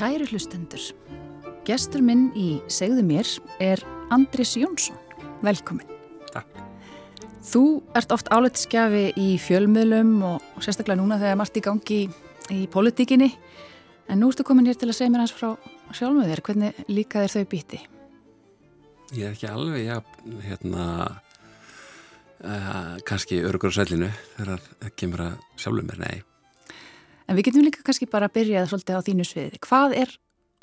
Kæri hlustendur, gestur minn í Segðu mér er Andris Jónsson. Velkomin. Takk. Þú ert oft áleitskjafi í fjölmiðlum og, og sérstaklega núna þegar margt í gangi í, í politíkinni. En nú ertu komin hér til að segja mér hans frá sjálfum þér. Hvernig líka þér þau býti? Ég er ekki alveg, já, hérna, uh, kannski örgur á sælinu þegar það kemur að sjálfum mér, nei. En við getum líka kannski bara að byrja svolítið á þínu sviði. Hvað er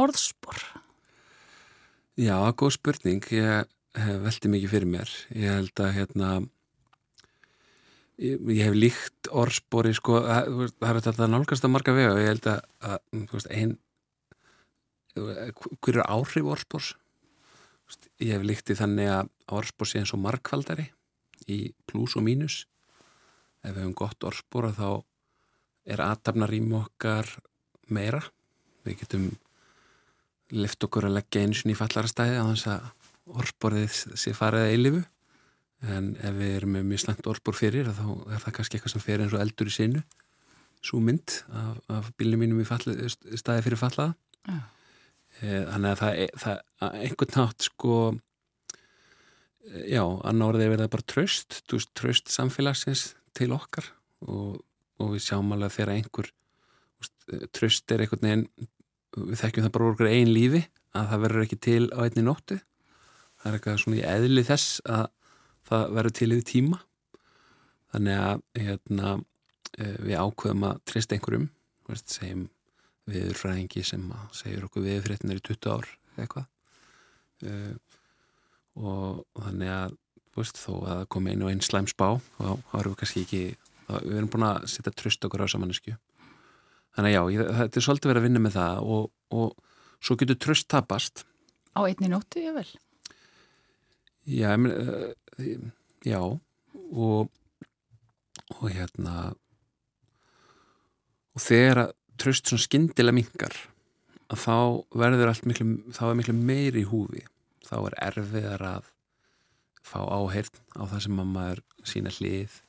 orðspor? Já, góð spurning. Ég hef veldið mikið fyrir mér. Ég held að, hérna, ég, ég hef líkt orðspori, sko, að, það er þetta nálgast að marga vega og ég held að, að þú veist, einn, hver er áhrif orðspors? Ég hef líktið þannig að orðspor sé eins og markvaldari í pluss og mínus. Ef við hefum gott orðspor að þá er aðtapnarými okkar meira. Við getum lift okkur að leggja eins og ný fallara stæði á þess að orðborðið sé farið að eilifu en ef við erum með mjög slengt orðbor fyrir þá er það kannski eitthvað sem fer eins og eldur í sinu svo mynd af, af bílnum mínum í fallið, stæði fyrir fallaða ja. þannig að það, það að einhvern nátt sko já, annar orðið er verið bara tröst, tröst samfélagsins til okkar og og við sjáum alveg þegar einhver tröst er einhvern veginn við þekkjum það bara úr einn lífi að það verður ekki til á einni nóttu. Það er eitthvað svona í eðli þess að það verður til yfir tíma. Þannig að hérna, e, við ákveðum að trist einhverjum segjum viðurfræðingi sem segjur okkur viðfréttinir í 20 ár eitthvað. Uh, og, þannig að veist, þó að það komi einu og einn slæm spá þá erum við kannski ekki við erum búin að setja tröst okkur á samanlísku þannig að já, ég, þetta er svolítið verið að vinna með það og, og svo getur tröst tapast. Á einni nóttu, ég vel Já, ég menn uh, já og og hérna og þegar tröst svona skindilega mingar að þá verður allt miklu þá er miklu meiri í húfi. Þá er erfiðar að fá áheirn á það sem maður sína hlið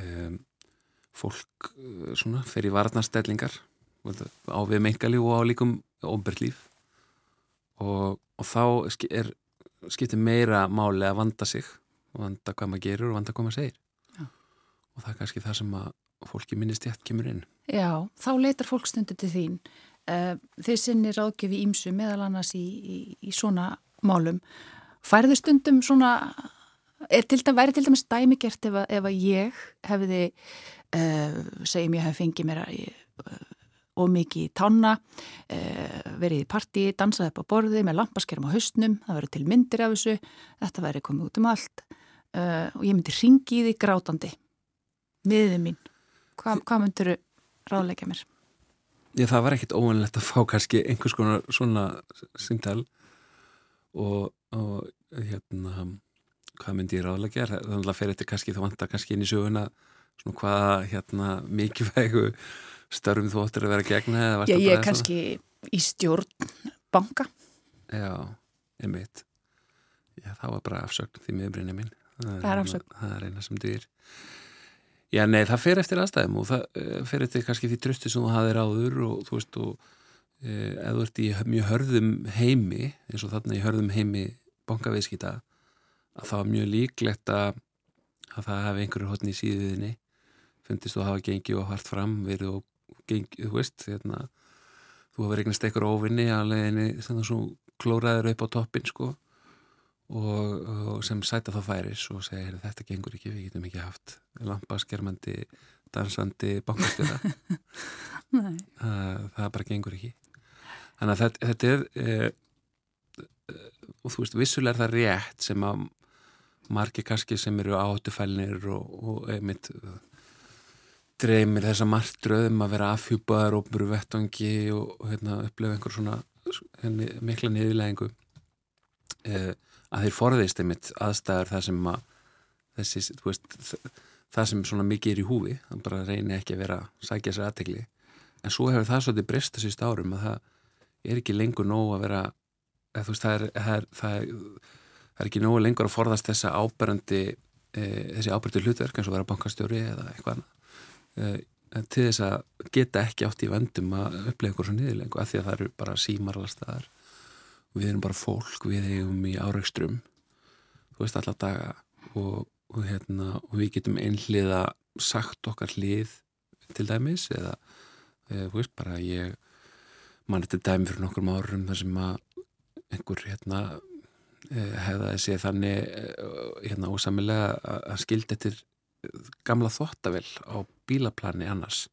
um, fólk uh, svona, fer í varnarstellingar á við mengali og á líkum óberlíf og, og þá er, skiptir meira máli að vanda sig vanda hvað maður gerur og vanda hvað maður segir. Já. og það er kannski það sem að fólki minnist ég að kemur inn. Já, þá leitar fólk stundu til þín. Uh, þeir sinni ráðgefi ímsu meðal annars í, í, í svona málum. Færðu stundum svona til dæmis, væri til dæmis dæmigert ef, ef að ég hefði uh, segjum ég hef fengið mér að uh, og mikið í tanna uh, verið í partí, dansaði upp á borði með lampaskerum á haustnum, það verið til myndir af þessu, þetta verið komið út um allt og ég myndi ringi í því grátandi miðið mín Hva, hvað myndur ráðleika mér? Já, það var ekkit óvanlegt að fá kannski einhvers konar svona síntal og, og hérna hvað myndi ég ráðlega gera þannig að fyrir þetta kannski þá vantar kannski inn í söguna svona hvað hérna mikilvægu störfum þú óttir að vera gegna Já, ég er kannski í stjórn banka. Já, einmitt. Já, þá er bara afsögn því miðurbrynja minn Það er afsögn. Það er eina sem dyr Já, nei, það fer eftir aðstæðum og það eh, fer eftir kannski því trösti sem þú hafið ráður og þú veist og eða þú ert í mjög hörðum heimi eins og þarna í hörðum heimi bankaviðskýta að það var mjög líklegt að, að það hefði einhverju hodni í síðuðinni fundist þú að hafa gengið og hart fram verið og gengið, þú veist hérna, þú hafa regnast einhverju óvinni að leginni þannig að svo klóraður upp á toppin sko og, og sem sæta þá færis og segir þetta gengur ekki, við getum ekki haft lampaskermandi, dansandi bankastjóða það, það bara gengur ekki. Þannig að þetta, þetta er e, og þú veist, vissulega er það rétt sem að margi kannski sem eru áttufælnir og, og einmitt uh, dreymir þessa margtröðum að vera afhjúpaðar og buru vettangi og, hérna, upplefa einhver svona hérna, mikla niðurlegingu eh, að þeir forðist einmitt aðstæður það sem að þessi, þú veist, það sem svona mikið er í húfi, það bara reynir ekki að vera sækja sér aðtegli en svo hefur það svolítið breyst að síst árum að það er ekki lengur nóg að vera, eða, veist, það, er, það, er, það er það er ekki nógu lengur að forðast þessa áberandi e, þessi áberandi hlutverk eins og vera bankastjóri eða eitthvað e, til þess að geta ekki átt í vendum að upplega eitthvað svo niðurlengu af því að það eru bara símar allar staðar. Við erum bara fólk, við eigum í áraugstrum þú veist alla daga og, og, hérna, og við getum einhliða sagt okkar hlið til dæmis eða eða, þú veist bara ég mann þetta dæmi fyrir nokkur árum þar sem að einhver hérna eh, hefða þessi þannig eh, hérna ósamilega að skildi eftir gamla þottavel á bílaplani annars.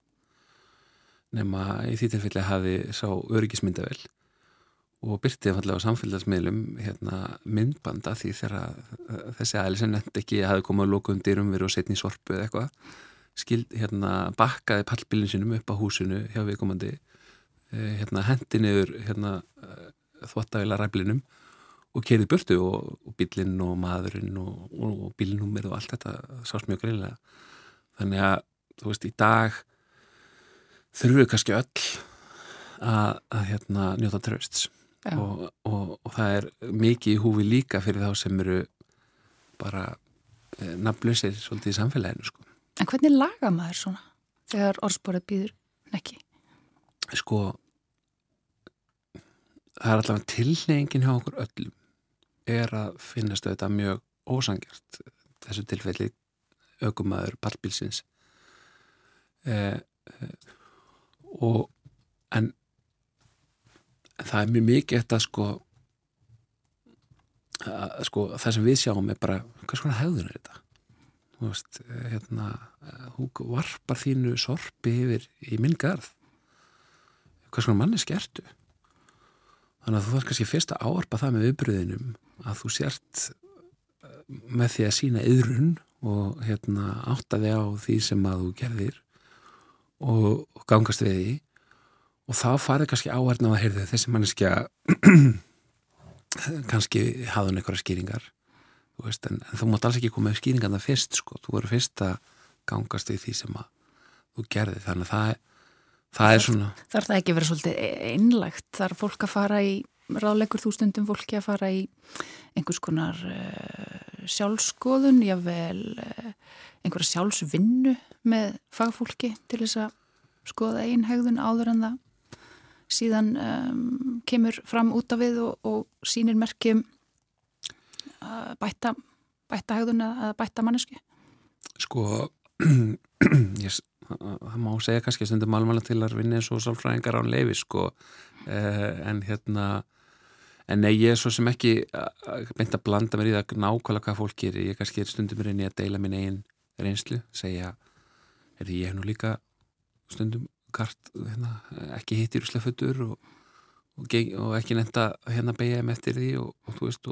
Nema í því tilfelli hafi sá öryggismyndavel og byrtið fallega á samfélagsmiðlum hérna, myndbanda því þegar þessi aðli sem nefndi ekki hafi komið að lóka um dyrum verið og setni í sorpu eða eitthvað skild, hérna, bakkaði pallbílinn sinum upp á húsinu hjá viðkomandi eh, hérna, hendi niður hérna, eh, þvottavila ræflinum og kerið burtu og, og bílinn og maðurinn og, og, og bílnúmer og allt þetta sást mjög greinlega þannig að, þú veist, í dag þurfum við kannski öll að, að hérna, njóta trösts og, og, og það er mikið í húfi líka fyrir þá sem eru bara e, nafnlausir svolítið í samfélaginu sko. En hvernig laga maður svona þegar orðsporið býður nekki? Sko það er allavega tilnefingin hjá okkur öllum er að finnast þetta mjög ósangjart þessu tilfelli aukumæður pallbílsins eh, eh, og en það er mjög mikið þetta sko að, sko það sem við sjáum er bara hvers konar hefðun er þetta? Þú veist, hérna þú varpar þínu sorpi yfir í minn garð. Hvers konar manni skertu þannig að þú þarf kannski fyrst að áarpa það með viðbröðinum að þú sért eh, með því að sína yðrun og hérna átta þig á því sem að þú gerðir og, og gangast við því. Og þá farið kannski áhærna að heyrðu þessi manneskja kannski hafðun eitthvað skýringar veist, en, en þú mátt alls ekki koma með skýringan það fyrst sko, þú verður fyrst að gangast við því sem að þú gerði þannig að það, það er svona Þarf það ekki verið svolítið einlagt þarf fólk að fara í ráðleikur þústundum fólki að fara í einhvers konar uh, sjálfskoðun jável uh, einhverja sjálfsvinnu með fagfólki til þess að skoða einhegðun áður en það síðan um, kemur fram út af við og, og sínir merkjum uh, bætta bætta hegðun eða bætta manneski Sko ég, það má segja kannski stundum alveg til að vinna eins og sálfræðingar án leifi sko. Eh, en hérna en nei ég er svo sem ekki beint að blanda mér í það nákvæmlega hvað fólk gerir, ég kannski er stundum reyni að deila minn einn reynslu, segja er því ég hef nú líka stundum kart hérna, ekki hittir úslefötur og, og, og ekki nefnda hérna beigja með eftir því og, og þú veist,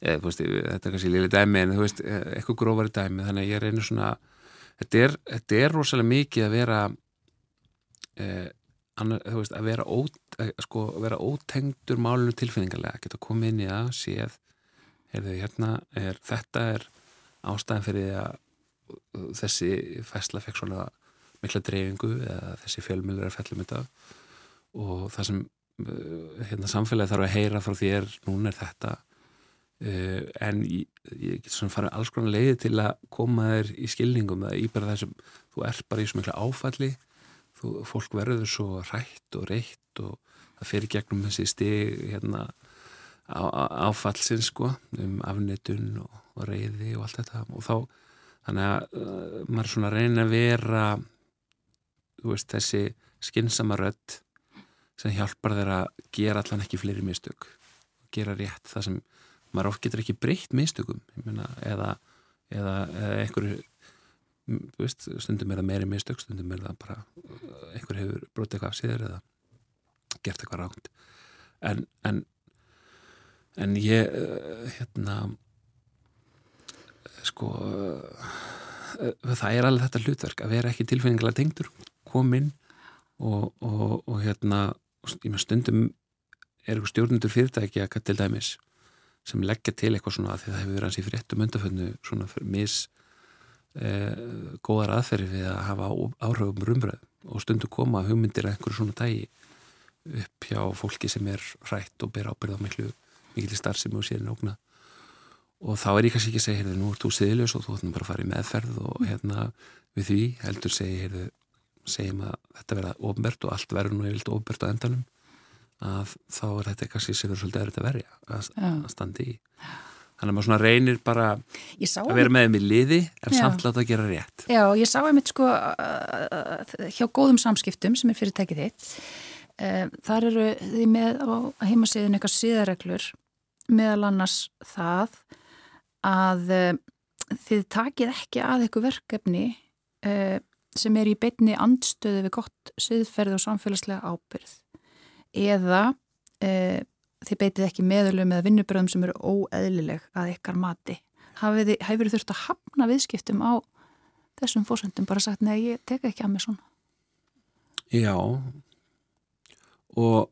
eða, þú veist þetta er kannski liðlega dæmi en þú veist eitthvað grófari dæmi. Þannig að ég reynir svona þetta er, þetta er rosalega mikið að vera eh, annar, veist að vera, ó, eh, sko, vera ótengdur málunum tilfinningarlega geta komið inn í það, séð heyrðu hérna, er, þetta er ástæðan fyrir að þessi fæsla fekk svona mikla dreifingu eða þessi fjölmjölar er fellum þetta. Og það sem uh, hérna, samfélagi þarf að heyra frá þér núna er þetta uh, en ég, ég get svona farið alls konar leiði til að koma þér í skilningum eða í bara þessum, þú ert bara í svo mikla áfalli. Þú, fólk verður svo rætt og reitt og það fyrir gegnum þessi stig hérna á, á, áfallsins sko um afnitun og, og reyði og allt þetta. Og þá þannig að uh, maður svona reyna að vera veist, þessi skinnsama rödd sem hjálpar þeir að gera allan ekki fleiri mistök gera rétt það sem maður oft getur ekki breytt mistökum meina, eða, eða, eða einhverju veist, stundum er það meiri mistök stundum er það bara einhver hefur brotið eitthvað af síður eða gert eitthvað ránt en, en en ég hérna sko það er alveg þetta hlutverk að vera ekki tilfinningilega tengdur komin og, og, og hérna stundum er eitthvað stjórnundur fyrirtæki að til dæmis sem leggja til eitthvað svona að því það hefur verið hans í fréttum öndafönnu svona mis eh, góðar aðferði við að hafa áhrifum rumbröð og stundu koma hugmyndir að einhverju svona tægi upp hjá fólki sem er hrætt og ber ábyrð á miklu mikil starfsemi og sérinn ógna og þá er ég kannski ekki að segja, heyrðu, nú ert þú siðilegs og þú ætlum bara að fara í meðferð og hérna við því heldur segja, heyrðu segjum að þetta verða ofnbært og allt verður nú yfirlt ofnbært á endanum að þá er þetta eitthvað sem verður svolítið errið að verja að, að standi í. Þannig að maður svona reynir bara að vera með þeim í liði en samt láta að gera rétt. Já, ég sá einmitt sko hjá góðum samskiptum sem er fyrirtækið þitt þar eru þið með á heimasíðin eitthvað síðareglur meðal annars það að þið takið ekki að eitthvað verkefni sem er í beitni andstöðu við gott siðferð og samfélagslega ábyrð eða e, þið beitið ekki meðlum eða vinnubröðum sem eru óeðlileg að ykkar mati. Hafið þið þurft að hafna viðskiptum á þessum fórsöndum bara sagt nei, ég teka ekki að mig svona? Já og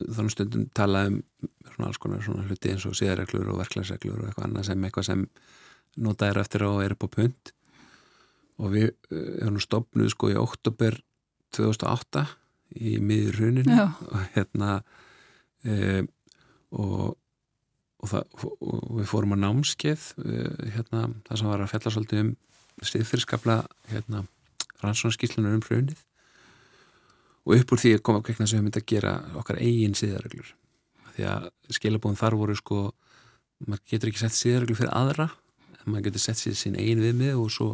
þannig stundum talaðum svona alls konar svona hluti eins og síðarreglur og verklagsreglur og eitthvað annað sem eitthvað sem notaður eftir og er upp á punt og við erum eh, stopnuð sko í oktober 2008 í miður hruninu og hérna e, og, og, það, og við fórum á námskeið e, hérna, það sem var að fjalla svolítið um stiðfyrskapla hérna, rannsónskíslunar um hrunið. Og upp úr því að koma að kveikna sem við myndum að gera okkar eigin síðarreglur því að skilabóðum þar voru sko maður getur ekki sett síðarreglur fyrir aðra en maður getur sett sér sín eigin viðmið og svo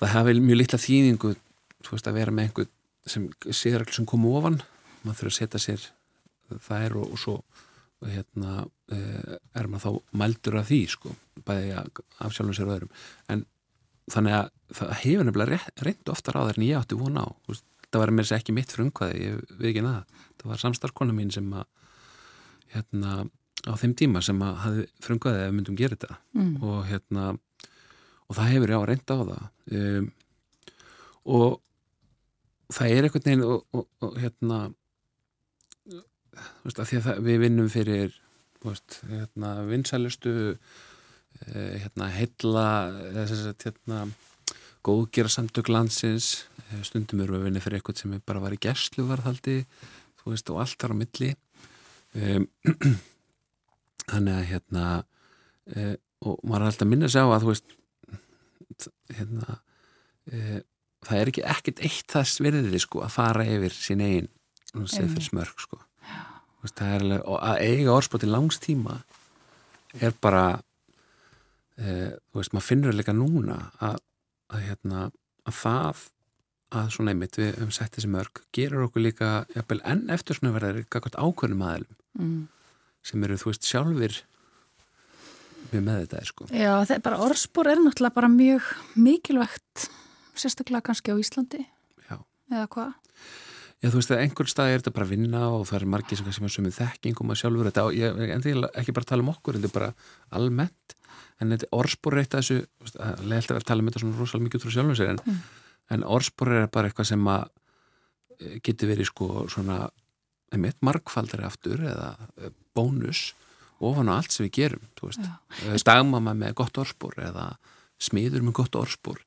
það hafi mjög litla þýðingu veist, að vera með einhver sem síðarregl sem kom ofan. Maður þurfa að setja sér þær og, og svo hérna eh, er maður þá mældur af því sko, bæði af sjálfum sér og öðrum. En þannig að það hefur nefnilega reynd ofta ráðar en ég átti vona á. Það var mér sér ekki mitt frumkvæði ég við ekki naða, það var samstarkona mín sem að hérna á þeim tíma sem að hafi frumkvæði ef við myndum gera þetta. Mm. og hérna og það hefur já reynd á það. Um, og það er einhvern veginn og, og, og hérna veist, að að við vinnum fyrir veist, hérna, vinsælustu eh, hérna, heilla hérna, góðgjara samtök landsins. Eh, stundum eru við að vinna fyrir eitthvað sem bara var í gerstluvarðhaldi og allt þar á milli. Um, þannig að hérna og maður er alltaf að minna sig á að þú veist hérna e, það er ekki ekkert eitt það sverðið sko að fara yfir sín eigin seðfyrir smörg sko. Veist, er, og að eiga orðspóti langstíma er bara e, þú veist, maður finnur líka núna að, að, hérna, að það að svona einmitt við höfum sett þessi mörg gerur okkur líka jafnvel, enn eftir svona verðar ákvörnum aðeilum mm. sem eru þú veist sjálfur mjög með þetta sko. Já, það er bara orðspór er náttúrulega bara mjög mikilvægt sérstaklega kannski á Íslandi Já. eða hvað? Já, þú veist að einhver stað er þetta bara að vinna og það er margir sem er sömuð þekkingum að sjálfur þetta og ég, en því ekki bara tala um okkur þetta er bara almennt en þetta orðspor er eitt að þessu leiðilegt að vera að tala um þetta svona rosalega mikið frá sjálfum sér en, mm. en orðspor er bara eitthvað sem að e, getur verið sko svona einmitt markfaldari aftur eða e, bónus ofan á allt sem við gerum, þú veist e, dagmama með gott orðspor eða smiður með gott orðspor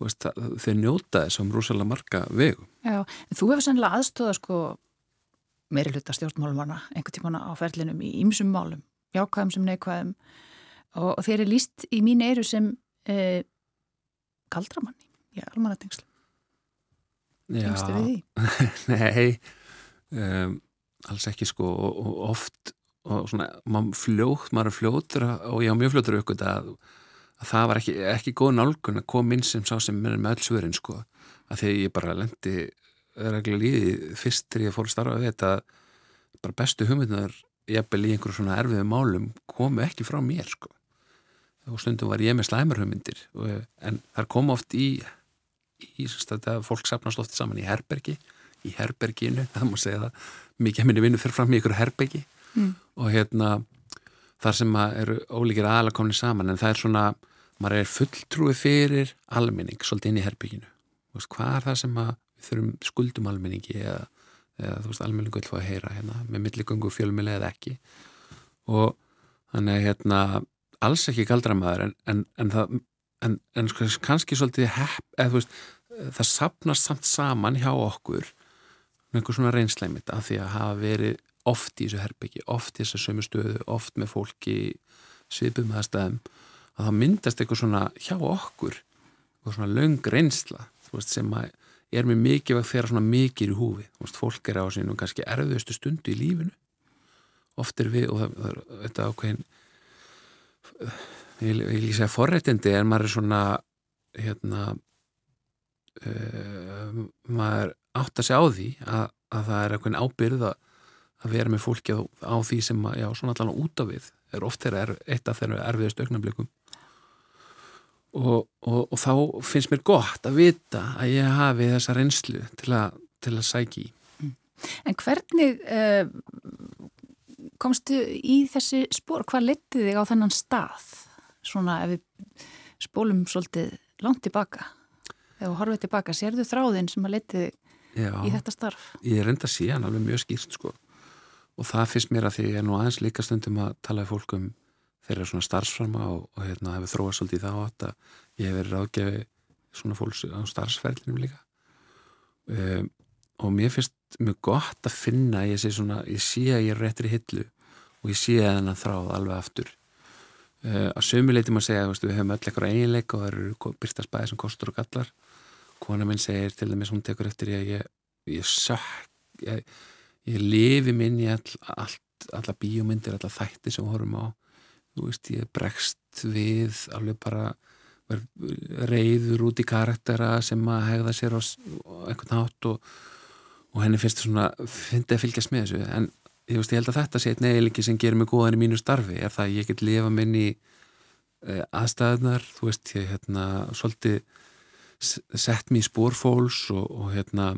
veist, þau njóta þessum rosalega marga vegu. Já, en þú hefur sannlega aðstóða sko meiri hluta stjórnmálumana einhvern tíman á ferlinum í ýmsum málum, jákvæðum sem neikvæðum og, og þeir eru líst í mín eiru sem eh, galdramanni, já, almanatengslu. Já, nei, um, alls ekki sko og, og oft og svona, maður fljótt, maður er fljóttur og ég á mjög fljóttur aukvitað að að það var ekki, ekki góð nálgun að koma inn sem sá sem er með öll svörin sko. Að því ég bara lendi regla líði fyrst þegar ég fór að starfa við þetta bara bestu hugmyndunar jafnvel í einhverjum svona erfiðum málum komu ekki frá mér sko. Og stundum var ég með slæmarhugmyndir en það kom oft í í þetta fólk sapnast oft saman í herbergi í herberginu, það má segja það. Mikið minni vinnu fyrir fram í ykkur herbergi mm. og hérna þar sem eru ólíkir aðalakomni saman en það er svona, maður er fulltrúi fyrir almenning svolítið inn í herbygginu hvað er það sem við þurfum skuldum almenningi eða, eða þú veist almenningu vil fá að heyra hérna, með milligöngu fjölmjöli eða ekki? Og þannig að hérna alls ekki galdramæður en, en, en það en, en sko, kannski svolítið hepp, eða þú veist það sapnast samt saman hjá okkur með einhver svona reynsleimit af því að hafa verið oft í þessu herbyggi, oft í þessu sömu stöðu, oft með fólki svipum aðstæðum að það myndast eitthvað svona hjá okkur og svona löng reynsla veist, sem er mér mikið að þeirra svona mikið í húfi. Veist, fólk er á sínum kannski erfiðustu stundu í lífinu. Oft er við og það, það, þetta ákveðin ég vil segja forrættindi en maður er svona hérna uh, maður átt að segja á því að, að það er eitthvað ábyrð að, að vera með fólki á, á því sem að, já, svona allan út af við er oft þeirra er, eitt af þeirra erfiðast augnablikum og, og, og þá finnst mér gott að vita að ég hafi þessa reynslu til að, til að sækja í En hvernig uh, komstu í þessi spór? Hvað letið þig á þennan stað? Svona ef við spólum svolítið langt tilbaka þegar við horfum tilbaka, sérðu þráðinn sem að letið þig í þetta starf? Ég er enda síðan alveg mjög skýrt sko og það finnst mér að því ég er nú aðeins líka stundum að tala í fólkum þeirra svona starfsframa og, og hérna hefur þróað svolítið þá að ég hef verið ráðgefi svona fólks á starfsferðinum líka. Um, og mér finnst mjög gott að finna ég sé svona, ég sé að ég er réttir í hillu og ég sé að hennar þráð alveg aftur. Uh, að sömuleiti maður segja, veist, við höfum öll eitthvað eiginleik og það eru byrtast bæði sem kostur og gallar. Kona minn segir til dæmis hún tekur eftir ég ég, ég sökk ég, ég lifi minn í all, allt alla bíómyndir, alla þætti sem við horfum á. Þú veist, ég bregst við alveg bara reyður út í karaktera sem að hegða sér á einhvern hátt og og henni finnst svona, það að fylgjast með þessu. En ég, veist, ég held að þetta sé eitt neðilengi sem gerir mig góðan í mínu starfi er það að ég get lifa minn í uh, aðstæðunar, þú veist ég hérna svolítið sett mér í spórfóls og, og hérna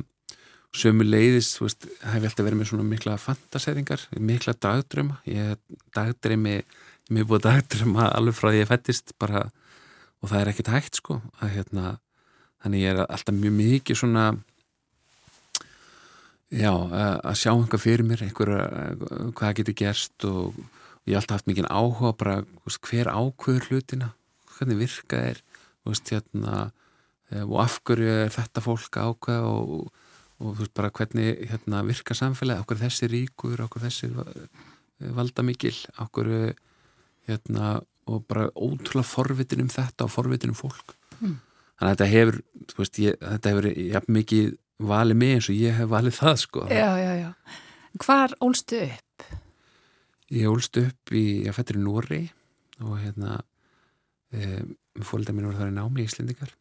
sömu leiðis, þú veist, hef ég alltaf verið með svona mikla fantasæringar, mikla dagdröma, ég dagdrömi ég hef búið dagdröma alveg frá því ég fættist bara, og það er ekkert hægt sko, að hérna þannig ég er alltaf mjög mikið svona Já, að sjá einhver fyrir mér, einhver, hvað getur gerst og, og ég hef alltaf haft mikið áhuga bara veist, hver ákvöður hlutina, hvernig virka er veist, hérna, eh, og af hverju er þetta fólk ákveða og, og veist, bara hvernig hérna, virka samfélagi, okkur þessi ríkur, okkur þessi valda mikil, okkur hérna, og bara ótrúlega forvitin um þetta og forvitin um fólk. Mm. Þannig að þetta hefur, ég, þetta hefur jafn mikið valið mig eins og ég hef valið það sko Já, já, já. Hvar ólstu upp? Ég ólstu upp í, ég fættir í Nóri og hérna e, fólkdæð mín voru þar í námi í Íslendingar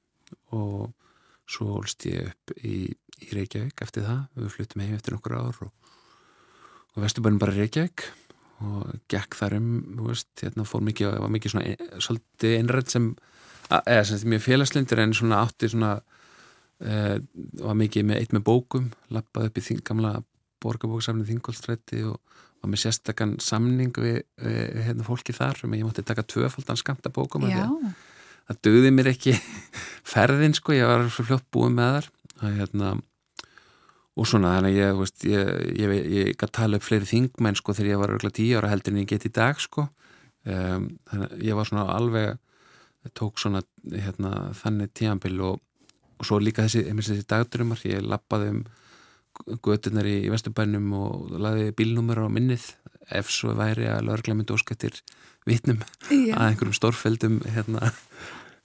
og svo ólst ég upp í, í Reykjavík eftir það, við fluttum heim eftir nokkur ár og, og vesturbænum bara Reykjavík og gekk þar um, veist, hérna fór mikið, var mikið svona, e, svolítið einrætt sem, eða sem mjög félagslindir en svona átti svona Uh, var mikið með eitt með bókum lappaði upp í þing, gamla borgarbóksafni Þingolstrætti og var með sérstakann samning við, við hérna, fólki þar og ég mátti taka tvöfaldan skamta bókum það döði mér ekki ferðin sko, ég var svo fljótt búið með þar og, hérna, og svona þannig ég, veist, ég, ég, ég gæti tala upp fleiri þingmenn sko þegar ég var örgulega tíu ára heldur en ég geti í dag sko. Um, þannig ég var svona alveg tók svona hérna, þannig tíanbíl og og svo líka þessi, þessi dagdrömmar ég lappaði um göturnar í Vesturbænum og laði bílnúmur á minnið ef svo væri að lögregla myndi óskættir vitnum Já. að einhverjum stórfældum hérna,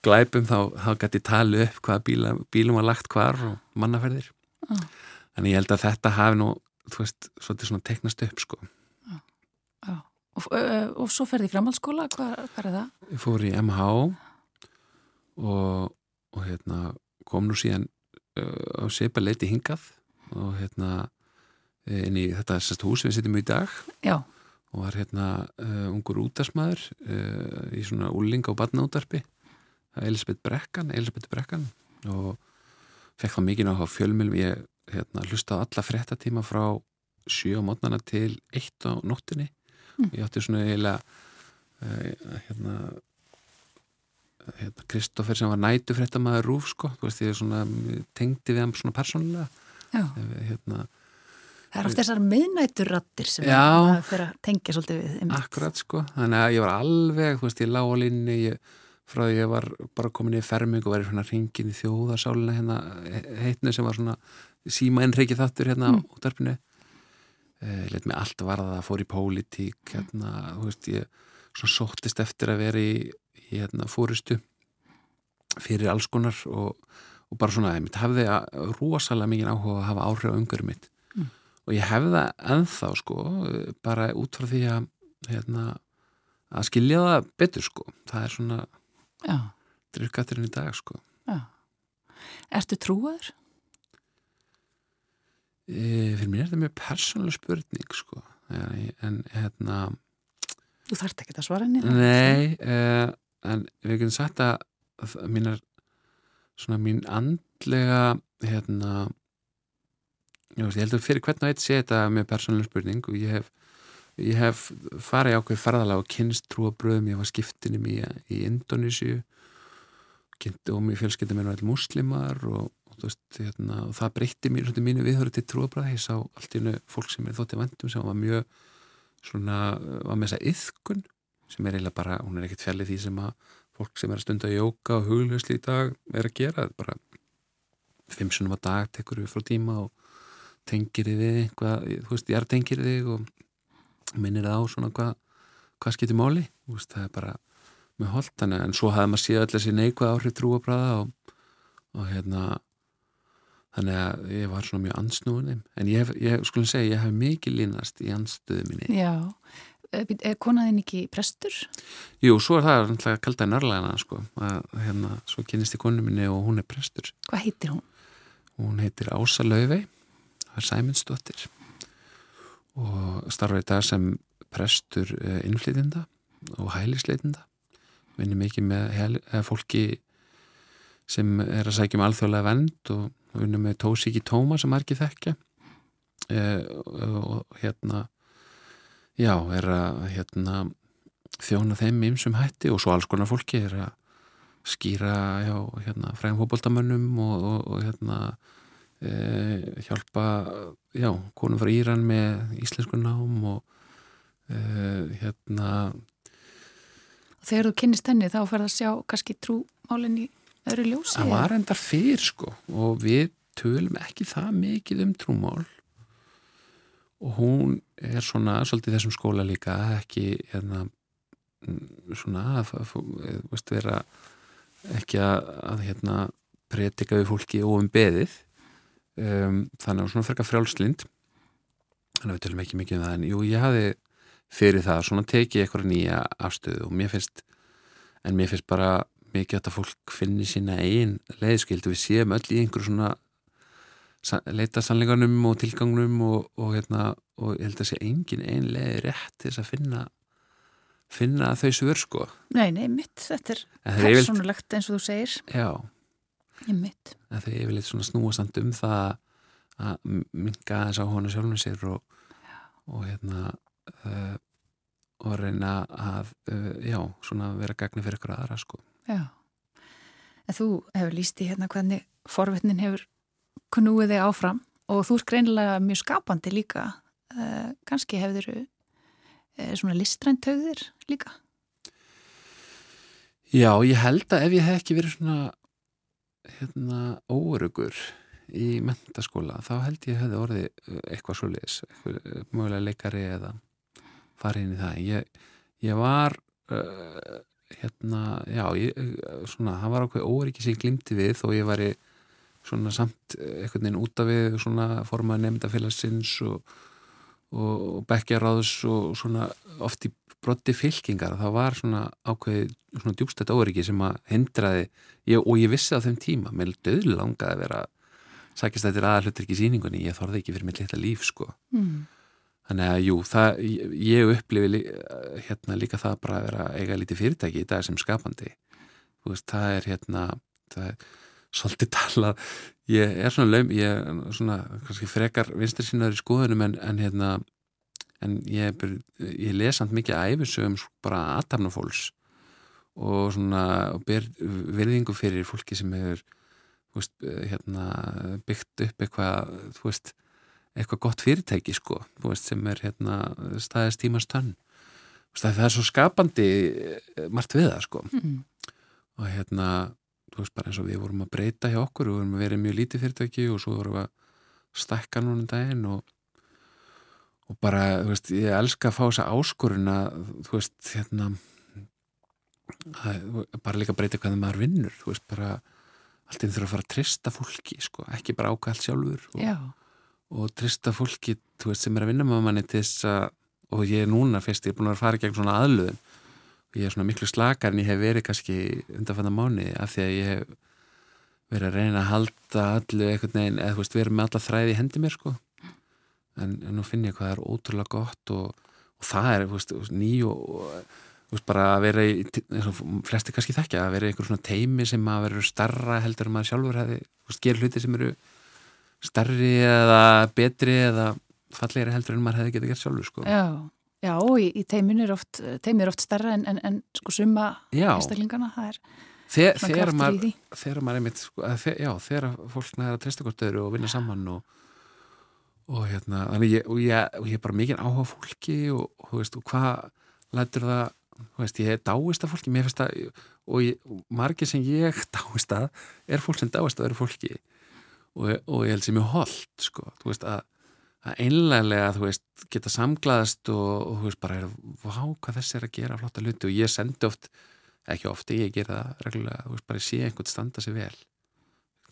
glæpum þá, þá gæti tali upp hvaða bíla, bílum var lagt hvar og mannaferðir ah. en ég held að þetta hafi nú þú veist, svolítið svona teknast upp sko ah. Ah. Og, og, og svo ferði í framhaldsskóla, hvað, hvað er það? Ég fór í MH og, og hérna kom nú síðan uh, á seipa leiti hingað og hérna inn í þetta sérst hús við sittum í dag Já. og var hérna uh, ungur útarsmaður uh, í svona úling á badnaútarpi Elisabeth Brekkan Elisabeth Brekkan. Og fekk það mikið náttúrulega fjölmjölum ég hérna, hlusta á alla frettatíma frá 7 á mótnana til 1 á nóttinni mm. ég átti svona eiginlega uh, hérna Kristófer sem var nætufrættamæður Rúf sko, þú veist ég svona, tengdi við hann svona persónulega. Hérna, Það er oft þessar miðnætturrattir sem það fyrir að tengja svolítið við einmitt. Akkurat sko, þannig að ég var alveg þú veist ég lág á linni frá því ég var bara komin í ferming og var í svona ringin í þjóðarsálina hérna heitnu sem var svona síma ennreiki þáttur hérna mm. út af eh, let mig allt varða að fór í pólitík hérna, þú veist ég svona sóttist eftir að vera í í hérna, fórustu fyrir alls konar og, og bara svona, ég hafði rosalega mikið áhuga að hafa áhrif á umhverju mitt mm. og ég hefði það ennþá sko, bara út frá því að hérna, að skilja það betur sko, það er svona drifkatturinn í dag sko Já. Ertu trúaður? E, fyrir mér er þetta mjög persónuleg spurning sko en hérna Þú þarft ekki að svara henni Nei, uh, en við getum sagt að mínar svona mín andlega hérna ég, held að fyrir hvern og eitt sé þetta með persónuleg spurning og ég hef, ég hef farið ákveð ferðalega og kynst trúabröðum, ég var skiptinum í, í Indonísju og mér fjölskyldið mér var muslimar og, og, veist, hérna, og það breytti mér mínu viðhörðu til trúabröð ég sá allt í nöðu fólk sem er þóttið vandum sem var mjög svona, var með þessa yðkun sem er eiginlega bara, hún er ekkert fjallið því sem að fólk sem er að stunda að jóka og hugljusli í dag er að gera. Bara fimm sunnum að dag tekur við frá tíma og tengir þið eitthvað, þú veist, ég er tengir þig og minnir það á svona hvað hvað skiptir máli, veist, það er bara með holtana, en svo hafði maður síðan allir þessi neikvæð áhrif trúabræða og, og hérna þannig að ég var svona mjög ansnúin en ég, ég skulum segja, ég hef mikið línast í anstöðu minni Já, Eh, er konaðinn ekki prestur? Jú, svo er það alltaf kalda nörlegana sko, að hérna, svo kynist ég konu minni og hún er prestur. Hvað heitir hún? Hún heitir Ása Lauvei það er Sæmundsdóttir og starfa í dag sem prestur eh, innflytinda og hælisleitinda vinni mikið með fólki sem er að sækja um alþjóðlega vend og vinni með Tósíki Tóma sem er ekki þekkja. Eh, og hérna já, er að hérna, þjóna þeim ymsum hætti og svo alls konar fólki er að skýra já, hérna, fræðum hópaldamönnum og, og, og hérna, e, hjálpa já, konum frá Íran með íslensku nám og e, hérna. Þegar þú kynist henni þá fer það að sjá kannski trúmálinn í öðru ljósi? Það var endar fyrr sko og við tölum ekki það mikið um trúmál. Og hún er svona svolítið þessum skóla líka ekki hérna, svona að veist, vera ekki að, hérna, breytika við fólki ofum beðið um, þannig að svona frekka frjálslind þannig að við tölum ekki mikið um það en jú ég hafi fyrir það svona tekið eitthvað nýja afstöðu og mér finnst en mér finnst bara mikið að þetta fólk finnir sína einn leiðskild við séum öll í einhverju svona leita sannleikanum og tilgangnum og, og, hérna, og ég held að sé engin einlega rétt til þess að finna finna þau svör sko. Nei, nei, mitt, þetta er persónulegt eins og þú segir. Já Ég mitt Það er yfirleitt svona snúasamt um það að minga þess á honu sjálfum sér og, og hérna uh, og reyna að uh, já, svona vera gagni fyrir ykkur aðra sko. Já. En þú hefur líst í hérna hvernig forvetnin hefur knúið þig áfram og þú er greinilega mjög skapandi líka uh, kannski hefur eh, svona listræntauðir líka? Já, ég held að ef ég hef ekki verið svona hérna óörugur í mentaskóla þá held ég hefði orðið eh, eitthvað svo leis, eitthvað mögulega leikari eða farið inn í það. Ég, ég var uh, hérna, já ég, svona, það var okkur óriki sem ég glimti við þó ég var í svona samt veginn út af við svona formað nefndafélagsins og, og, bekkjaráðs og svona oft í brotti fylkingar það var svona ákveði svona djúbstætt óriki sem að hindraði ég, og ég vissi á þeim tíma mér döðlu langaði að vera sækist þetta er aðalhutur ekki síningunni ég þorði ekki fyrir mitt litla líf sko mm. þannig að jú, það, ég upplifi hérna líka það bara að vera eiga lítið fyrirtæki í dag sem skapandi veist, það er hérna það er svolítið tala. Ég er svona laum, ég er svona kannski frekar vinstir sínaður í skoðunum en, en hérna en ég, ég lesand mikið æfisögum bara aðtapnafólks og svona og ber verðingu fyrir fólki sem hefur veist, hérna, byggt upp eitthvað veist, eitthvað gott fyrirtæki sko, veist, sem er hérna, staðist tímast tönn. Það er svo skapandi eh, margt við það sko. Mm. og hérna þú veist bara eins og við vorum að breyta hjá okkur við vorum að vera mjög lítið fyrirtæki og svo vorum við að stakka núna um daginn og, og bara, þú veist, ég elska að fá þessa áskorun að, þú veist, hérna að, bara líka breyta hvernig maður vinnur þú veist bara allt einn þurfa að fara að trista fólki sko, ekki bara ákvæða allt sjálfur og, og trista fólki þú veist sem er að vinna með manni til þess að og ég er núna fyrst, ég er búin að fara gegn svona og ég er svona miklu slakar en ég hef verið kannski undanfanna mánu af því að ég hef verið að reyna að halda allu eitthvað neginn, eða þú veist, verið með alla þræði í hendi mér sko. En, en nú finn ég hvað er ótrúlega gott og, og það er, þú veist, ný og, og þú veist, bara að vera í flesti kannski þekkja, að vera í einhver svona teimi sem að vera starra heldur en maður sjálfur hefði, þú veist, gera hluti sem eru starri eða betri eða fallegri heldur en maður hefði getið gert sjálfur sko. Já, já í, í teimin er oft, teimin er oft starra en, en, en sko summa einstaklingana, það er Þe, svona kraftur í maður, því. þegar maður einmitt, sko, að, þe- já, þegar fólk næður að treysta hvort öðru og vinna saman og, og hérna, þannig ég, og ég, og ég er bara mikið áhuga fólki og, þú veist, og hvað lætur það, þú veist, ég er dáist af fólki, mér finnst það, og, ég, margir sem ég dáist að, er fólk sem dáist að öðru fólki. Og, og ég held sem ég holdt, sko, þú veist, að, að einlega, þú veist, geta samglaðast og, og þú veist, bara er, vá, hvað þessi er að gera flotta hluti. Og ég sendi oft ekki ofti, ég gera það reglulega, þú veist, bara ég sé einhvern standa sig vel.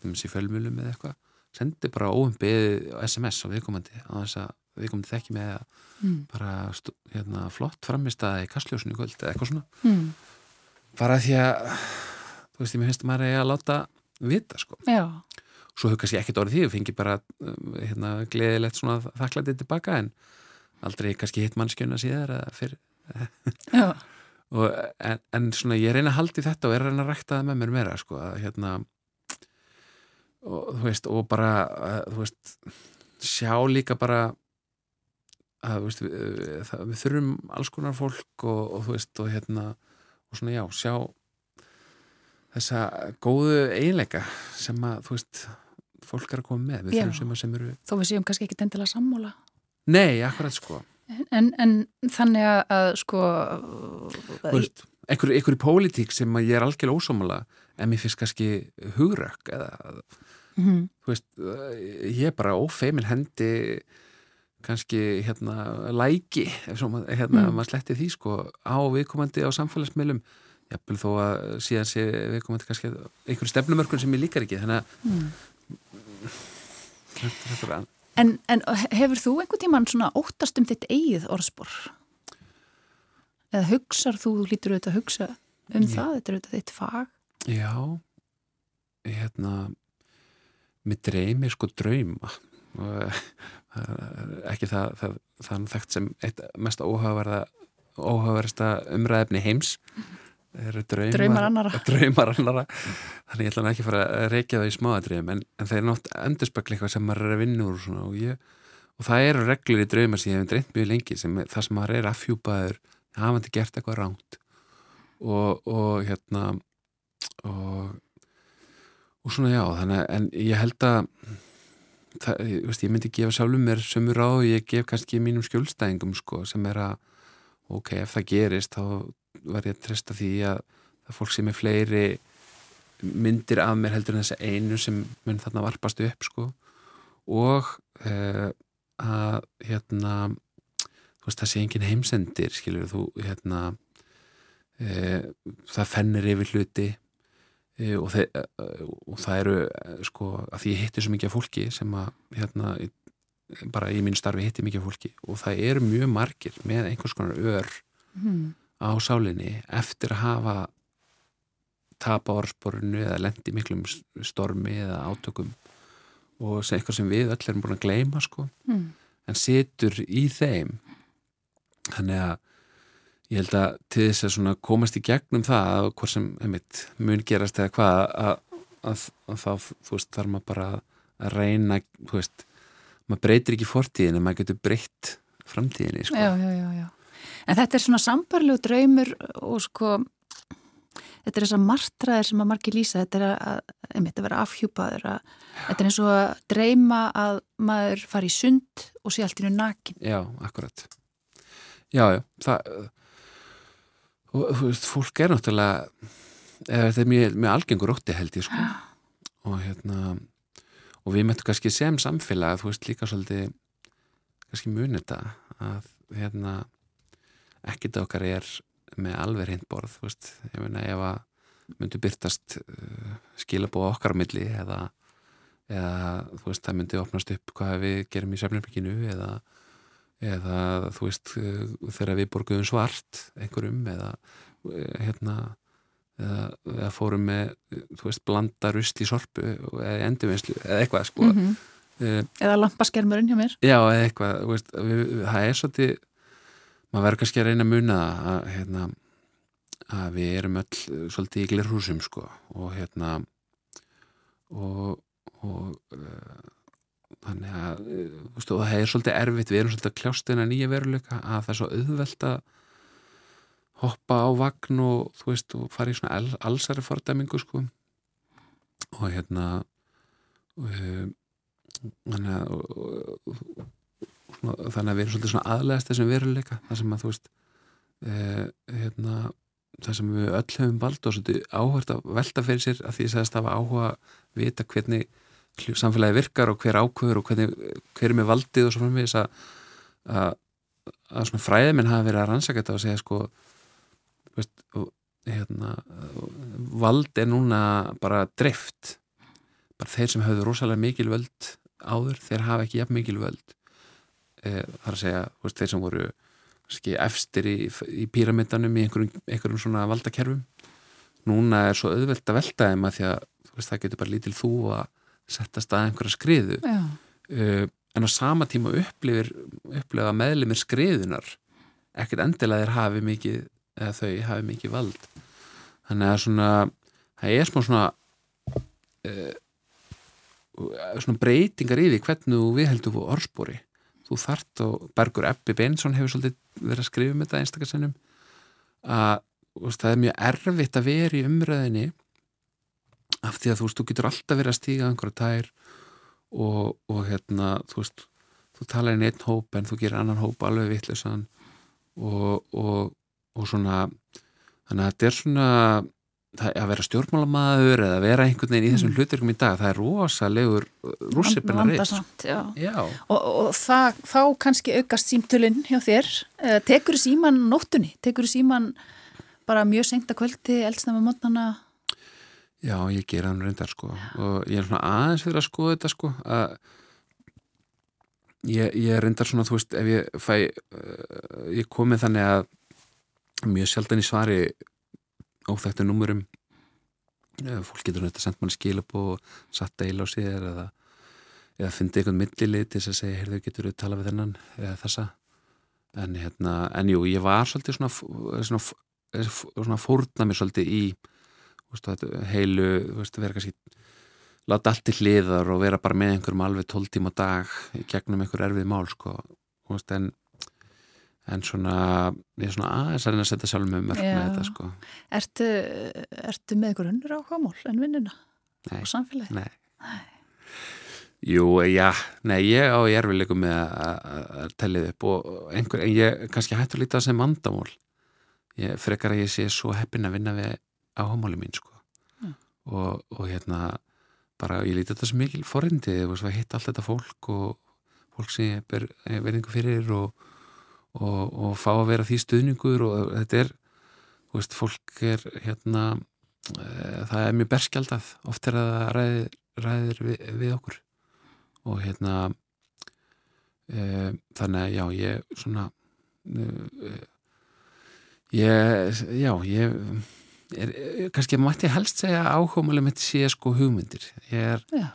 Um þessi fjölmjölum eða eitthvað. Sendi bara óumbyðið SMS á viðkomandi á þess að viðkomandi þekki með mm. bara hérna, flott framist að í kastljósinu kvöld eða eitthvað svona. Mm. bara því að þú veist, ég finnst að maður eigi að láta vita sko, Já, svo hefur kannski ekkert orðið því, við fengi bara um, hérna, gleðilegt svona þakklætið tilbaka en aldrei kannski hitt mannskjöna síðar og, en, en svona ég reyna að haldi þetta og er að reyna að rækta það með mér meira sko, að hérna og þú veist, og bara þú veist, sjá líka bara að veist, við, það, við þurfum alls konar fólk og, og þú veist, og hérna og svona já, sjá þessa góðu eiginleika sem að, þú veist fólk er að koma með, við þurfum sem sem eru þó við séum kannski ekki endilega sammála. Nei, akkurat sko. En, en þannig að, að sko Þú veist, einhver, einhver í pólitík sem ég er algjörlega ósámála en mér finnst kannski hugrökk eða, mm, þú veist, ég er bara ófeimin hendi kannski hérna læki ef svo maður, hérna, Mm. maður sletti því sko á viðkomandi á samfélagsmiðlum. Jafnvel þó að síðan sé viðkomandi kannski einhverju stefnumörkun sem ég líkar ekki þannig að mm. Þetta, þetta er En, en hefur þú einhvern tímann svona óttast um þitt eigið orðspor? Eða hugsar þú, lítur auðvitað að hugsa um Já. það, þetta er auðvitað þitt fag? Já, hérna, mér dreymir sko drauma ekki það, það, nú þekkt sem eitt mest óhafaverða óhafaverðasta umræðefni heims eru draumar, Draumar annarra. draumar annarra. þannig ég ætla ekki að fara að reykja það í smáadrifum en, en það er nátt endurspegli eitthvað sem maður er að vinna úr svona, og, ég, og það eru reglur í draumar sem ég hef dreymt mjög lengi sem það sem maður er affjúpaður hafandi gert eitthvað ránt og, og hérna og og svona já, þannig en ég held að það, ég, veist, ég myndi gefa sjálfum mér sömur á og ég gef kannski mínum skjólstæðingum sko, sem er að ok, ef það gerist þá var ég að treysta því að það fólk sem er fleiri myndir af mér heldur en þessi einu sem mun þarna varpast upp sko og uh, að hérna þú veist það sé engin heimsendir skilur þú hérna uh, það fennir yfir hluti uh, og, þe og það eru sko að því ég hitti svo mikið fólki sem að hérna bara í mínu starfi hitti mikið fólki og það eru mjög margir með einhvers konar ör Mm. Á sálinni eftir að hafa tapa orðsporinu eða lendi miklum stormi eða átökum og eitthvað sem við öll erum búin að gleyma sko Mm. en situr í þeim þannig að ég held að til þess að komast í gegnum það að hvort sem einmitt, mun gerast eða hvað að, að, að þá veist þarf maður bara að reyna þú veist, maður breytir ekki fortíðin en maður getur breytt framtíðinni sko. Já, já, já, já. En þetta er svona sambarlegu draumur og sko, þetta er þessar martraðir sem að margir lýsa, þetta er að, einmitt að vera afhjúpaður, að, þetta er eins og að dreyma að maður fari í sund og sé allt í nú nakin. Já, akkurat. Já, já, það og þú veist, fólk er náttúrulega eða þetta er mjög, mjög algengur ótti held ég sko. Og hérna og við möttum kannski sem samfélag þú veist líka svolítið kannski muni þetta að hérna ekkert okkar er með alveg reynd borð veist, ég meina ef að myndi byrtast uh, skilabóða okkar á milli eða, eða veist það myndi opnast upp hvað við gerum í Svefnirbygginu eða, eða þú veist uh, þegar við borguðum svart einhverjum eða uh, hérna eða, eða fórum með þú veist blanda rust í sorpu eða endurvinnslu eða eitthvað sko. Mm -hmm. Eða lampaskermurinn hjá mér. Já, eða eitthvað, veist, við, það er svolítið maður verður kannski að reyna að muna að hérna að við erum öll eh, svolítið í glirhúsum sko og hérna og, og uh, þannig að uh, það er svolítið erfitt, við erum svolítið að kljást eina nýja veruleika að það er svo auðvelt að hoppa á vagn og þú veist og fara í svona all, allsæri fordæmingu sko og hérna uh, þannig að þannig að við erum svolítið svona aðlegast þessum veruleika þar sem að þú veist hérna það sem við öll hefum vald og svolítið áhört að velta fyrir sér að því að það var áhuga að vita hvernig samfélagi virkar og hver ákvöður og hvernig, hver er með valdið og svo fyrir mig að, að, að svona fræðiminn hafa verið að rannsaka þetta og segja sko veist, hérna, vald er núna bara drift bara þeir sem hafðu rosalega mikil völd áður, þeir hafa ekki jafn mikil völd þar að segja veist, þeir sem voru efstir í, í píramítanum í einhverjum, einhverjum svona valdakerfum. Núna er svo auðvelt að velta þeim að því að veist, það getur bara lítil þú að setja stað einhverja skriðu. Uh, en á sama tíma upplifir upplifa meðlumir skriðunar ekkert endilega þeir hafi mikið eða þau hafi mikið vald. Þannig að svona það er smá svona uh, svona breytingar í því hvernig við heldum við orðspori þú þart og Bergur Eppi Bensson hefur svolítið verið að skrifa um þetta einstakarsinnum að veist, það er mjög erfitt að vera í umræðinni af því að þú veist, þú getur alltaf verið að stíga einhverja tær og, og hérna, þú veist þú talar inn einn hóp en þú gerir annan hóp alveg vittlesan og, og, og svona þannig að þetta er svona að vera stjórnmálamæður eða vera einhvern veginn í þessum mm. hlutirkum í dag það er rosalegur rússipina reist og, og það, þá kannski aukast símtölinn hjá þér. Eh, tekur síman nóttunni, tekur síman bara mjög sengta kvöldi eldsnæma mótnana Já, ég ger hann reyndar sko. Og ég er svona aðeins fyrir að skoða þetta sko að ég, ég reyndar svona, þú veist, ef ég fæ uh, ég komið þannig að mjög sjaldan í svari óþægtu númurum fólk getur náttúrulega sendt mann skilab og satt eil á sér eða, eða fyndi einhvern millilið til þess að segja heyrðu getur þú tala við þennan? eða þessa. En hérna, en jú, ég var svolítið svona svona, svona fórna mér svolítið í veist, heilu, veist, vera kannski láta allt í hliðar og vera bara með einhverjum alveg 12 tíma dag gegnum einhver erfið mál sko. Veist, en en svona, ég er svona aðeins að reyna að setja sjálf með mörg með þetta sko. Ertu, ertu með ykkur unnur áhugamál en vinnuna? Og samfélagi? Nei, nei. Jú, já, nei, ég á erfileikum með að tellið upp og einhver, en ég kannski lítið að sem mandamál ég frekar að ég sé svo heppin að vinna við áhugamáli mín sko. Ja. og, og hérna bara ég lítið þetta sem mikil forrindi, ég hitt allt þetta fólk og fólk sem ég ber verðingu fyrir og og, og fá að vera því stuðningur og þetta er, þú veist, fólk er hérna, e, það er mjög berskjaldað, oft er það ræðir, ræðir við, við okkur. Og hérna e, þannig að já, ég svona e, ég, já, ég er, kannski mætti helst segja áhugamuleg mitt sé sko hugmyndir. Ég er, já.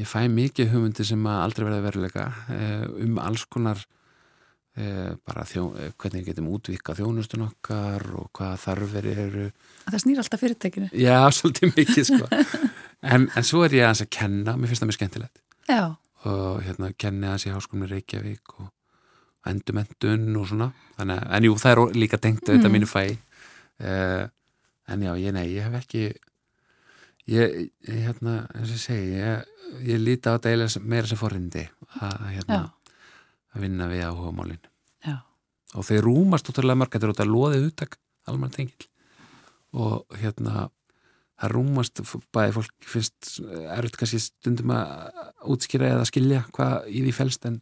ég fæ mikið hugmyndir sem aldrei verða veruleika um alls konar bara þjó, eh, hvernig getum útvikað þjónustun okkar og hvaða þarfir eru. Það snýr alltaf fyrirtekinu Já, svolítið mikið sko. En, en svo er ég aðeins að kenna, mér finnst það mjög skemmtilegt. Já. og hérna kenni aðeins í háskólinu Reykjavík og endumendun og svona. Þannig, en jú, það er líka tengt auðvitað mm. mínu fæ. Uh, en já, ég nei, ég hef ekki ég, ég hérna, eins og segi ég, ég líti á þetta meira sem forrindi. Að hérna já að vinna við áhuga málinn og þeir rúmast útrúlega marg þetta er út að loðið uttak alman tengil. Og hérna það rúmast, bæði fólk finnst erfitt kannski stundum að útskýra eða skilja hvað í því fælst en,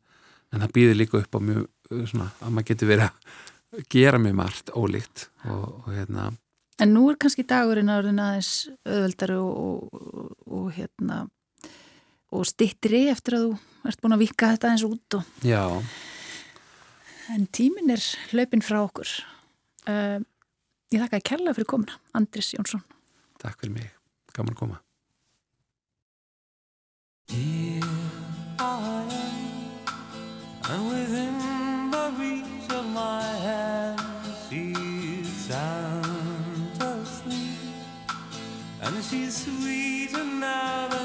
en það býðir líka upp á mjög svona, að maður getur verið gera mér margt ólíkt og, og hérna. En nú er kannski dagurinn árin aðeins öðvöldari og, og, og hérna og stittri eftir að þú ert búin að vika þetta eins út og... Já. En tímin er hlaupin frá okkur. Uh, ég þakka að kella fyrir komuna, Andris Jónsson. Takk fyrir mig. Gaman að koma. Here I am, and within the reach of my hand, she's sound asleep, and she's sweeter now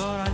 but I